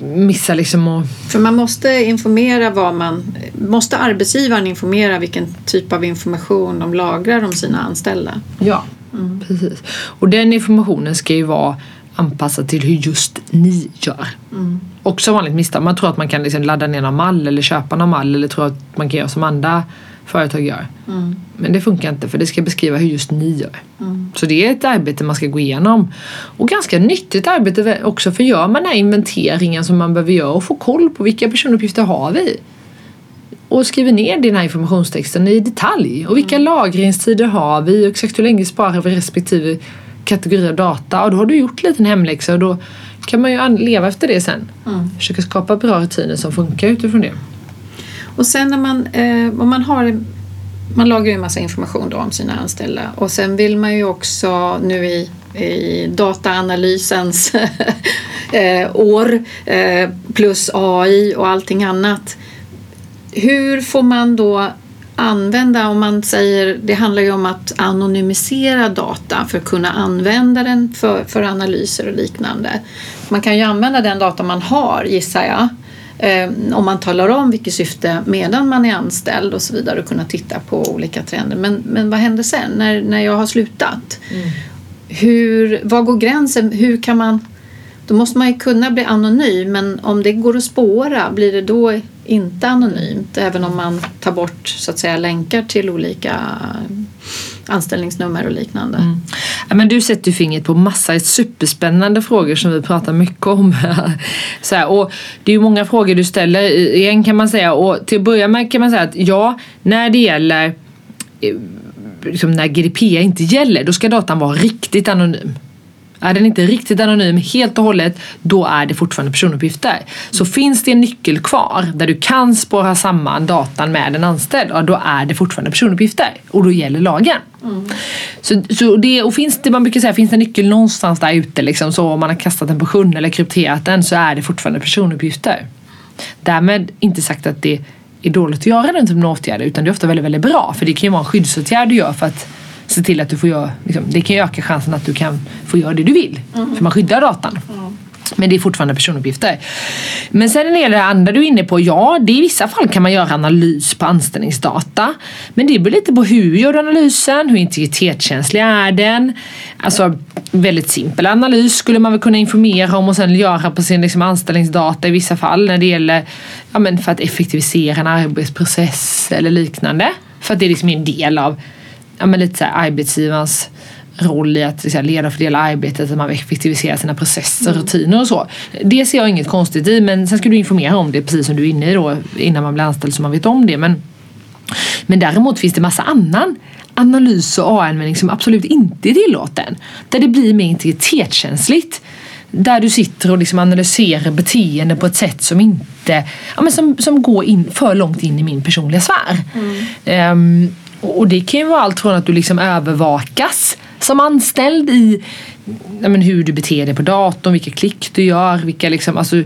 missar liksom och För man måste informera vad man... Måste arbetsgivaren informera vilken typ av information de lagrar om sina anställda? Ja, precis. Och den informationen ska ju vara anpassat till hur just ni gör. Mm. Också vanligt misstag. Man tror att man kan liksom ladda ner någon mall eller köpa någon mall eller tror att man kan göra som andra företag gör. Mm. Men det funkar inte för det ska beskriva hur just ni gör. Mm. Så det är ett arbete man ska gå igenom. Och ganska nyttigt arbete också för gör man den här inventeringen som man behöver göra och få koll på vilka personuppgifter har vi. Och skriver ner den här informationstexten i detalj. Och vilka lagringstider har vi och exakt hur länge sparar vi respektive kategori av data. Och då har du gjort lite en hemläxa och då kan man ju leva efter det sen. Mm. Försöka skapa bra rutiner som funkar utifrån det. Och sen när man, eh, om man har man lagrar ju en massa information då om sina anställda och sen vill man ju också nu i, i dataanalysens eh, år eh, plus AI och allting annat. Hur får man då använda, om man säger, det handlar ju om att anonymisera data för att kunna använda den för, för analyser och liknande. Man kan ju använda den data man har gissar jag. Eh, om man talar om vilket syfte medan man är anställd och så vidare och kunna titta på olika trender. Men, men vad händer sen när, när jag har slutat? Hur, var går gränsen? Hur kan man... Då måste man ju kunna bli anonym men om det går att spåra blir det då inte anonymt även om man tar bort så att säga länkar till olika eh, anställningsnummer och liknande. Mm. Ja, men du sätter ju fingret på massa superspännande frågor som vi pratar mycket om. så här, och det är ju många frågor du ställer igen kan man säga och till att börja med kan man säga att ja, när det gäller eh, liksom när GDPR inte gäller då ska datan vara riktigt anonym. Är den inte riktigt anonym helt och hållet, då är det fortfarande personuppgifter. Så finns det en nyckel kvar där du kan spåra samman datan med en anställd, ja, då är det fortfarande personuppgifter. Och då gäller lagen. Så, så det, och finns det, man brukar säga, finns det en nyckel någonstans där ute, liksom, så om man har kastat den på sjön eller krypterat den, så är det fortfarande personuppgifter. Därmed inte sagt att det är dåligt att göra den typen av åtgärder, utan det är ofta väldigt, väldigt bra. För det kan ju vara en skyddsåtgärd du gör för att se till att du får göra, liksom, det kan ju öka chansen att du kan få göra det du vill. För man skyddar datan. Men det är fortfarande personuppgifter. Men sen när det gäller det andra du är inne på, ja, det i vissa fall kan man göra analys på anställningsdata. Men det beror lite på hur gör du analysen, hur integritetskänslig är den? Alltså, väldigt simpel analys skulle man väl kunna informera om och sen göra på sin liksom, anställningsdata i vissa fall när det gäller, ja men för att effektivisera en arbetsprocess eller liknande. För att det är liksom en del av, ja men lite så här arbetsgivarens roll i att här, leda och fördela arbetet, att man effektiviserar sina processer, rutiner och så. Det ser jag inget konstigt i men sen ska du informera om det precis som du är inne i då innan man blir anställd så man vet om det. Men, men däremot finns det massa annan analys och AI-användning som absolut inte är tillåten. Där det blir mer integritetskänsligt. Där du sitter och liksom analyserar beteende på ett sätt som inte, ja, men som, som går in för långt in i min personliga sfär. Ehm, och och det kan ju vara allt från att du liksom övervakas som anställd i ja, men hur du beter dig på datorn, vilka klick du gör, vilka liksom, alltså,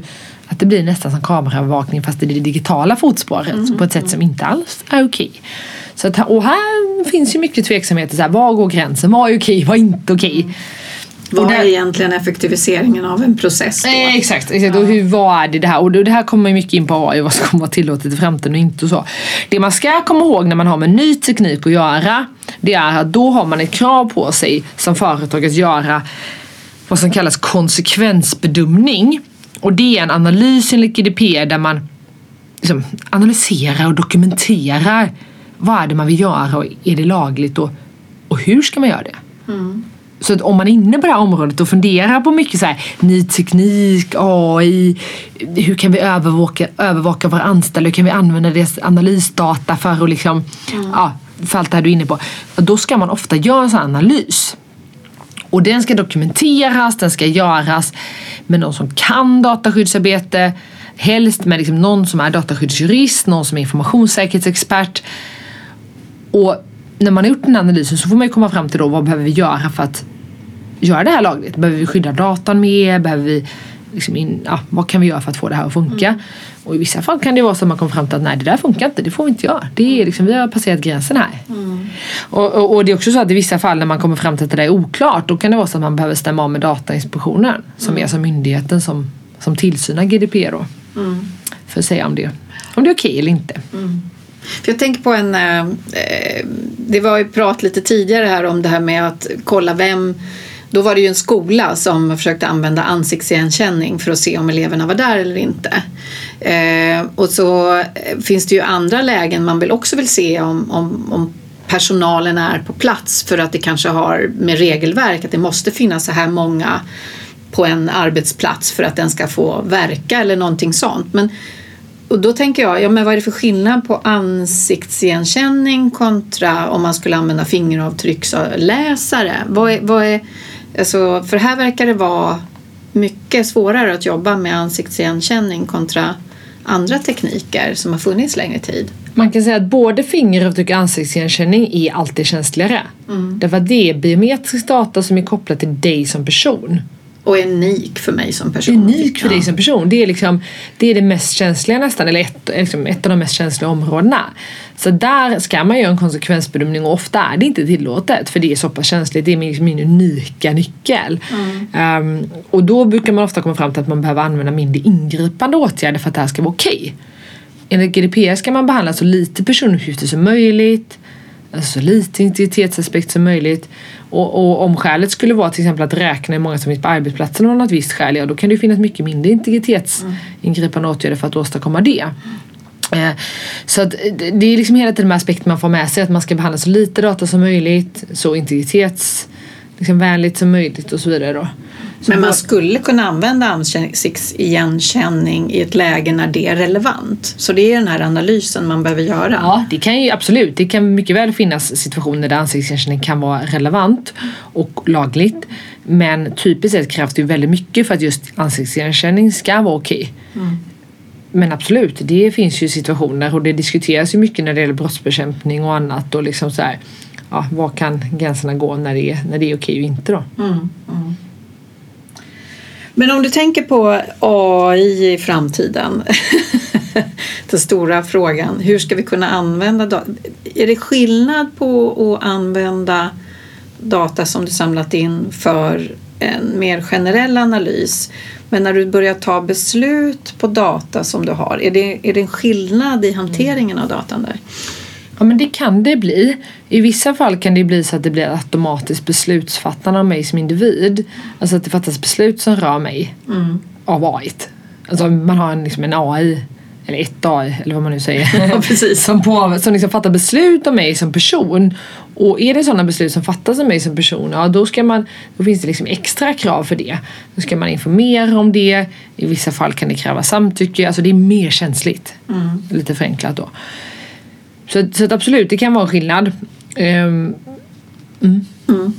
att det blir nästan som kameraövervakning fast det är det digitala fotspåret på ett sätt som inte alls är okej. Så att, och här finns ju mycket tveksamheter. Så här, var går gränsen? Vad är okej? Vad är inte okej? Vad Och är där- egentligen effektiviseringen av en process då? Eh, exakt, exakt. och hur, vad är det det här? Och det här kommer mycket in på AI, vad som kommer vara tillåtet i framtiden och inte och så. Det man ska komma ihåg när man har med ny teknik att göra, det är att då har man ett krav på sig som företag att göra vad som kallas konsekvensbedömning. Och det är en analys enligt GDPR där man liksom analyserar och dokumenterar vad är det man vill göra och är det lagligt och, och hur ska man göra det? Så att om man är inne på det här området och funderar på mycket så här, ny teknik, AI, hur kan vi övervaka, övervaka våra anställda, hur kan vi använda deras analysdata för att liksom, ja, för allt det här du är inne på. Då ska man ofta göra en sån här analys. Och den ska dokumenteras, den ska göras med någon som kan dataskyddsarbete. Helst med liksom någon som är dataskyddsjurist, någon som är informationssäkerhetsexpert. Och när man har gjort den här analysen så får man ju komma fram till då vad behöver vi göra för att göra det här lagligt? Behöver vi skydda datan mer? Behöver vi liksom in, ja, vad kan vi göra för att få det här att funka? Och i vissa fall kan det vara så att man kommer fram till att nej det där funkar inte, det får vi inte göra. Det är liksom, vi har passerat gränsen här. Och, och, och det är också så att i vissa fall när man kommer fram till att det där är oklart då kan det vara så att man behöver stämma av med Datainspektionen som är alltså myndigheten som, som tillsynar GDPR då. För att säga om det, om det är okej eller inte. För jag tänker på en... Eh, eh, det var ju prat lite tidigare här om det här med att kolla vem, då var det ju en skola som försökte använda ansiktsigenkänning för att se om eleverna var där eller inte. Eh, och så eh, finns det ju andra lägen man vill också vill se om, om, om personalen är på plats för att det kanske har med regelverk att det måste finnas så här många på en arbetsplats för att den ska få verka eller någonting sånt. Men, och då tänker jag, ja men vad är det för skillnad på ansiktsigenkänning kontra om man skulle använda fingeravtrycksläsare? Vad är, vad är, alltså, för här verkar det vara mycket svårare att jobba med ansiktsigenkänning kontra andra tekniker som har funnits längre tid. Man kan säga att både fingeravtryck och ansiktsigenkänning är alltid känsligare. Mm. Därför att det är biometrisk data som är kopplad till dig som person. Och unik för mig som person. Unik för dig som person. Det är, liksom, det är det mest känsliga nästan, eller ett, liksom ett av de mest känsliga områdena. Så där ska man göra en konsekvensbedömning och ofta är det inte tillåtet för det är så pass känsligt. Det är min, min unika nyckel. Mm. Um, och då brukar man ofta komma fram till att man behöver använda mindre ingripande åtgärder för att det här ska vara okej. Okay. Enligt GDPR ska man behandla så lite personuppgifter som möjligt så lite integritetsaspekt som möjligt. Och, och, om skälet skulle vara till exempel att räkna hur många som finns på arbetsplatsen av något visst skäl, ja då kan det finnas mycket mindre integritetsingripande åtgärder för att åstadkomma det. Eh, så att eh, det är liksom hela tiden de aspekter man får med sig, att man ska behandla så lite data som möjligt, så integritetsvänligt liksom som möjligt och så vidare. Då. Men man skulle kunna använda ansiktsigenkänning i ett läge när det är relevant. Så det är den här analysen man behöver göra. Ja, det kan ju absolut. Det kan mycket väl finnas situationer där ansiktsigenkänning kan vara relevant och lagligt. Men typiskt sett krävs det väldigt mycket för att just ansiktsigenkänning ska vara okej. Okay. Mm. Men absolut, det finns ju situationer och det diskuteras ju mycket när det gäller brottsbekämpning och annat och liksom så här, ja, var kan gränserna gå när det är, när det är okej och inte då? Mm, mm. Men om du tänker på AI i framtiden, den stora frågan, hur ska vi kunna använda data? Är det skillnad på att använda data som du samlat in för en mer generell analys men när du börjar ta beslut på data som du har, är det, är det en skillnad i hanteringen av datan där? Ja men det kan det bli. I vissa fall kan det bli så att det blir automatiskt beslutsfattande av mig som individ. Alltså att det fattas beslut som rör mig mm. av AI. Alltså man har en, liksom en AI eller ett AI eller vad man nu säger. Ja, precis. som på, som liksom fattar beslut om mig som person. Och är det sådana beslut som fattas om mig som person, ja då, ska man, då finns det liksom extra krav för det. Då ska man informera om det. I vissa fall kan det kräva samtycke. Alltså det är mer känsligt. Mm. Lite förenklat då. Så, så att absolut, det kan vara skillnad. Um, mm. Mm.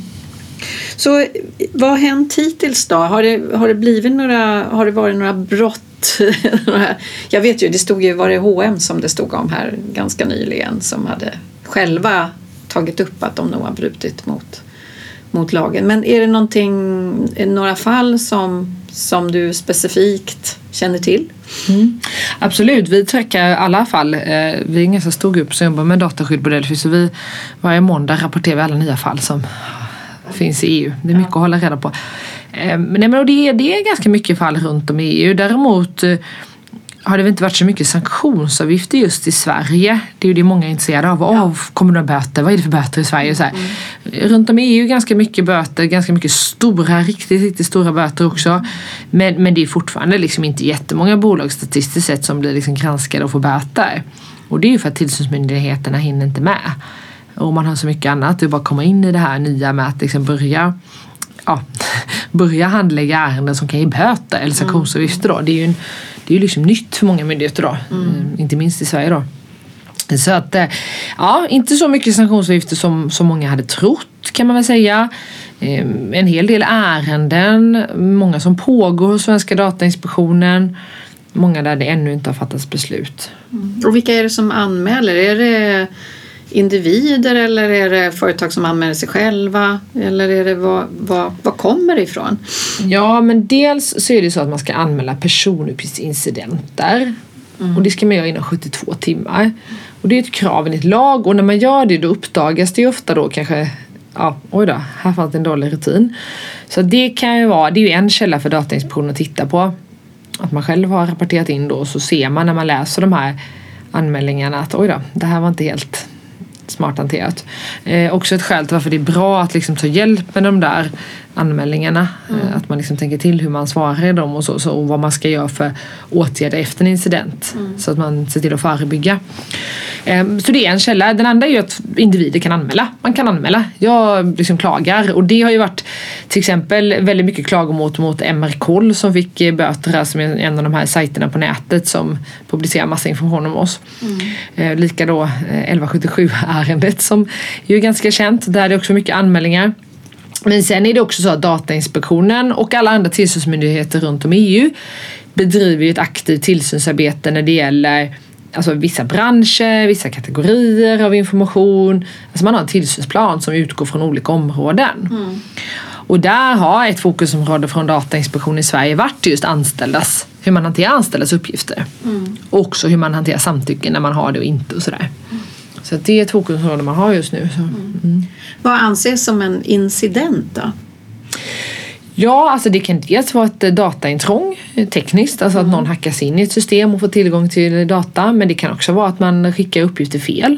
Så vad har hänt hittills då? Har det, har det blivit några, har det varit några brott? Jag vet ju, det stod ju, var det H&M som det stod om här ganska nyligen som hade själva tagit upp att de nog har brutit mot, mot lagen. Men är det någonting, är det några fall som, som du specifikt känner till? Mm. Absolut, vi trackar alla fall. Eh, vi är en ganska stor grupp som jobbar med dataskydd på Delphi så vi varje måndag rapporterar vi alla nya fall som finns i EU. Det är mycket att hålla reda på. Eh, men det, är, det är ganska mycket fall runt om i EU. Däremot eh, har det väl inte varit så mycket sanktionsavgifter just i Sverige. Det är ju det många är intresserade av. Ja. Oh, kommer det böter? Vad är det för böter i Sverige? Så mm. Runt om i EU ganska mycket böter, ganska mycket stora, riktigt, riktigt stora böter också. Men, men det är fortfarande liksom inte jättemånga bolag statistiskt sett som blir liksom granskade och får böter. Och det är ju för att tillsynsmyndigheterna hinner inte med. Och man har så mycket annat. Det är bara att komma in i det här nya med att liksom börja ja, börja handlägga ärenden som kan ge böter eller sanktionsavgifter. Då. Det är ju en, det är ju liksom nytt för många myndigheter då, mm. Eh, inte minst i Sverige då. Så att, eh, ja, inte så mycket sanktionsavgifter som, som många hade trott kan man väl säga. Eh, en hel del ärenden, många som pågår hos Svenska Datainspektionen. Många där det ännu inte har fattats beslut. Mm. Och vilka är det som anmäler? Är det individer eller är det företag som anmäler sig själva? Eller är det vad, vad, vad kommer det ifrån? Ja, men dels så är det så att man ska anmäla personuppgiftsincidenter. Mm. Och det ska man göra inom 72 timmar. Och det är ett krav enligt lag och när man gör det då uppdagas det ju ofta då kanske Ja, oj då, här fanns det en dålig rutin. Så det kan ju vara, det är ju en källa för Datainspektionen att titta på. Att man själv har rapporterat in då och så ser man när man läser de här anmälningarna att oj då, det här var inte helt smart hanterat. Eh, också ett skäl till varför det är bra att liksom ta hjälp med de där anmälningarna. Mm. Att man liksom tänker till hur man svarar i dem och, så, så, och vad man ska göra för åtgärder efter en incident. Mm. Så att man ser till att förebygga. Ehm, så det är en källa. Den andra är ju att individer kan anmäla. Man kan anmäla. Jag liksom klagar och det har ju varit till exempel väldigt mycket klagomål mot MR-koll som fick eh, böter som är en av de här sajterna på nätet som publicerar massa information om oss. Mm. Ehm, lika då 1177 eh, som ju är ganska känt. Där är det också mycket anmälningar. Men sen är det också så att Datainspektionen och alla andra tillsynsmyndigheter runt om i EU bedriver ett aktivt tillsynsarbete när det gäller alltså vissa branscher, vissa kategorier av information. Alltså man har en tillsynsplan som utgår från olika områden. Mm. Och där har ett fokusområde från Datainspektionen i Sverige varit just anställdas, hur man hanterar anställdas uppgifter. Mm. Och också hur man hanterar samtycke när man har det och inte och sådär. Mm. Så det är ett fokusområde man har just nu. Mm. mm. Vad anses som en incident då? Ja, alltså det kan dels vara ett dataintrång tekniskt, alltså mm. att någon hackar sig in i ett system och får tillgång till data. Men det kan också vara att man skickar uppgifter fel.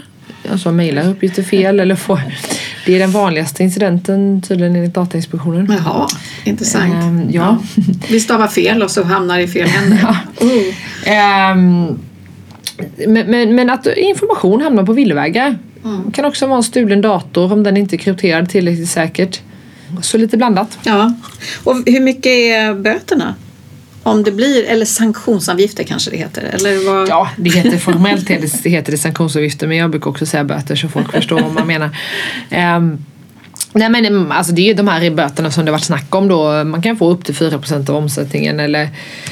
Alltså mejlar uppgifter fel eller får... Det är den vanligaste incidenten tydligen enligt Datainspektionen. Jaha, intressant. Ähm, ja. ja. Vi stavar fel och så hamnar i fel händer. ja. Mm. Ähm, men, men, men, att information hamnar på villovägar. Mm. kan också vara en stulen dator om den inte är krypterad tillräckligt säkert. Så lite blandat. Ja. Och hur mycket är böterna? Om det blir, eller sanktionsavgifter kanske det heter? Eller vad? Ja, det heter formellt det heter det sanktionsavgifter men jag brukar också säga böter så folk förstår vad man menar. Um, Nej men mm, alltså det är ju de här böterna som det varit snack om då. Man kan få upp till 4% av omsättningen eller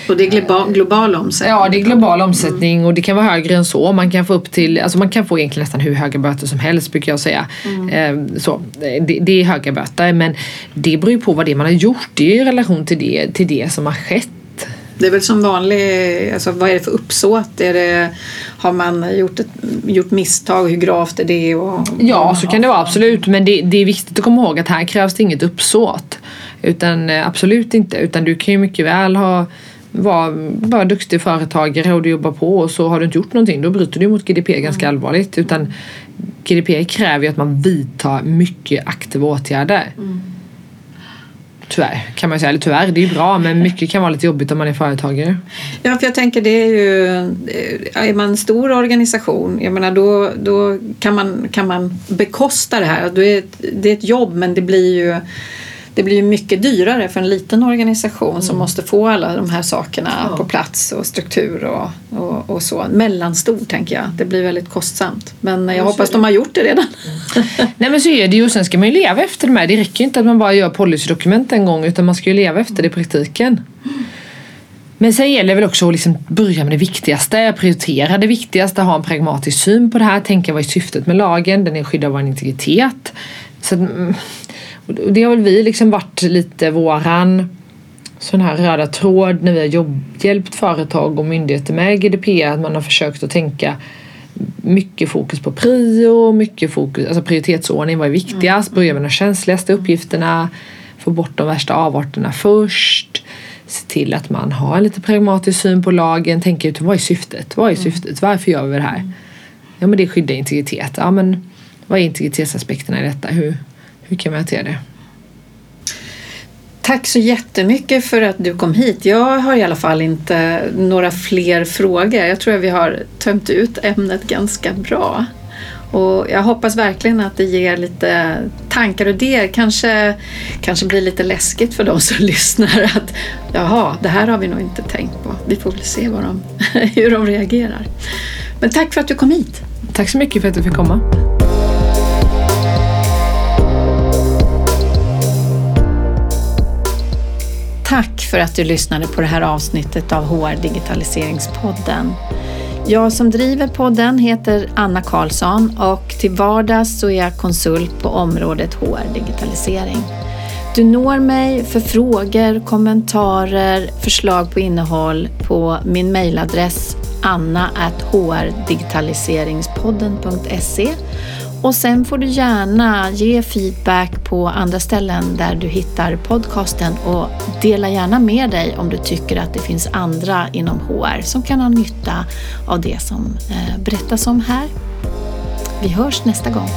Och det är global, global omsättning? Ja det är global omsättning mm. och det kan vara högre än så. Man kan få upp till, alltså man kan få egentligen nästan hur höga böter som helst brukar jag säga. Mm. Eh, så, det, det, är höga böter men det beror ju på vad det är man har gjort. Det är ju i relation till det, till det som har skett. Det är väl som vanlig, alltså vad är det för uppsåt? Är det, har man gjort, ett, gjort misstag? Hur gravt är det? Och, ja, så kan det vara absolut. Men det, det, är viktigt att komma ihåg att här krävs det inget uppsåt. Utan eh, absolut inte. Utan du kan ju mycket väl ha vara bara duktig företagare och du jobbar på och så har du inte gjort någonting då bryter du mot GDP ganska mm. allvarligt. Utan GDP kräver ju att man vidtar mycket aktiva åtgärder. Mm. Tyvärr kan man säga, eller tyvärr, det är ju bra men mycket kan vara lite jobbigt om man är företagare. Ja, för jag tänker det är ju, eh, är man en stor organisation, jag menar då, då kan, man, kan man bekosta det här. Det är, ett, det är ett jobb men det blir ju det blir mycket dyrare för en liten organisation mm. som måste få alla de här sakerna ja. på plats och struktur och, och, och, så. Mellanstor tänker jag. Det blir väldigt kostsamt. Men jag hoppas de har gjort det redan. Mm. Nej men så är det ju och sen ska man ju leva efter det med. Det räcker inte att man bara gör policydokument en gång utan man ska ju leva efter det i praktiken. Men sen gäller det väl också att liksom börja med det viktigaste, prioritera det viktigaste, ha en pragmatisk syn på det här, tänka vad är syftet med lagen, den är att skydda vår integritet. Så mm, det har väl vi liksom varit lite våran sån här röda tråd när vi har jobb, hjälpt företag och myndigheter med GDPR att man har försökt att tänka mycket fokus på prio, mycket fokus, alltså prioritetsordning, vad är viktigast, mm. börja med de känsligaste uppgifterna, få bort de värsta avarterna först, se till att man har en lite pragmatisk syn på lagen, tänka ut vad är syftet, vad är mm. syftet, varför gör vi det här? Ja men det är skydda integritet, ja men vad är integritetsaspekterna i detta, hur, hur kan vi hantera det? Tack så jättemycket för att du kom hit. Jag har i alla fall inte några fler frågor. Jag tror att vi har tömt ut ämnet ganska bra. Och jag hoppas verkligen att det ger lite tankar och idéer. Kanske, kanske blir lite läskigt för de som lyssnar att jaha, det här har vi nog inte tänkt på. Vi får väl se vad de, hur de reagerar. Men tack för att du kom hit. Tack så mycket för att du fick komma. Tack för att du lyssnade på det här avsnittet av HR Digitaliseringspodden. Jag som driver podden heter Anna Karlsson och till vardags så är jag konsult på området HR Digitalisering. Du når mig för frågor, kommentarer, förslag på innehåll på min mejladress anna.hrdigitaliseringspodden.se och sen får du gärna ge feedback på andra ställen där du hittar podcasten och dela gärna med dig om du tycker att det finns andra inom HR som kan ha nytta av det som eh, berättas om här. Vi hörs nästa gång.